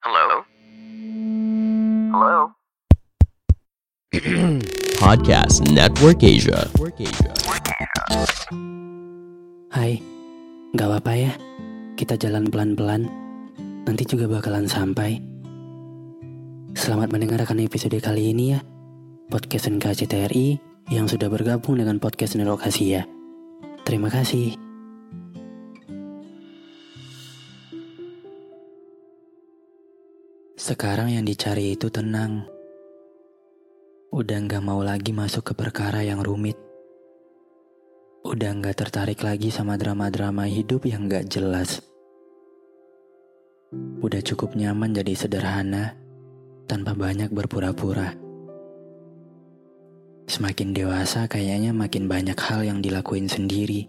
Hello? Hello? Podcast Network Asia. Hai, gak apa-apa ya. Kita jalan pelan-pelan. Nanti juga bakalan sampai. Selamat mendengarkan episode kali ini ya. Podcast NKCTRI yang sudah bergabung dengan podcast Nerok Asia. Terima kasih. Sekarang yang dicari itu tenang. Udah nggak mau lagi masuk ke perkara yang rumit. Udah nggak tertarik lagi sama drama-drama hidup yang nggak jelas. Udah cukup nyaman jadi sederhana tanpa banyak berpura-pura. Semakin dewasa kayaknya makin banyak hal yang dilakuin sendiri.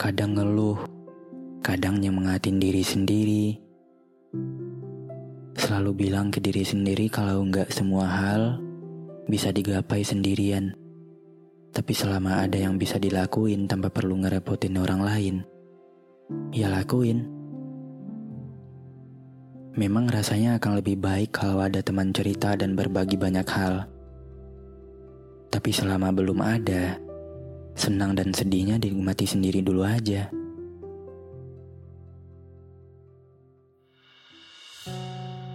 Kadang ngeluh, kadang nyemangatin diri sendiri. Selalu bilang ke diri sendiri kalau nggak semua hal bisa digapai sendirian. Tapi selama ada yang bisa dilakuin tanpa perlu ngerepotin orang lain, ya lakuin. Memang rasanya akan lebih baik kalau ada teman cerita dan berbagi banyak hal. Tapi selama belum ada, senang dan sedihnya dinikmati sendiri dulu aja.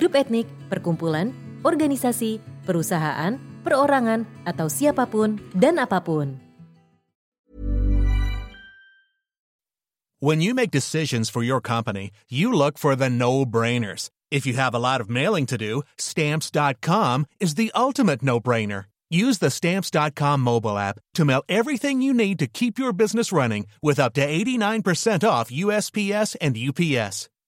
grup etnik, perkumpulan, organisasi, perusahaan, perorangan, atau siapapun dan apapun. When you make decisions for your company, you look for the no-brainers. If you have a lot of mailing to do, stamps.com is the ultimate no-brainer. Use the stamps.com mobile app to mail everything you need to keep your business running with up to 89% off USPS and UPS.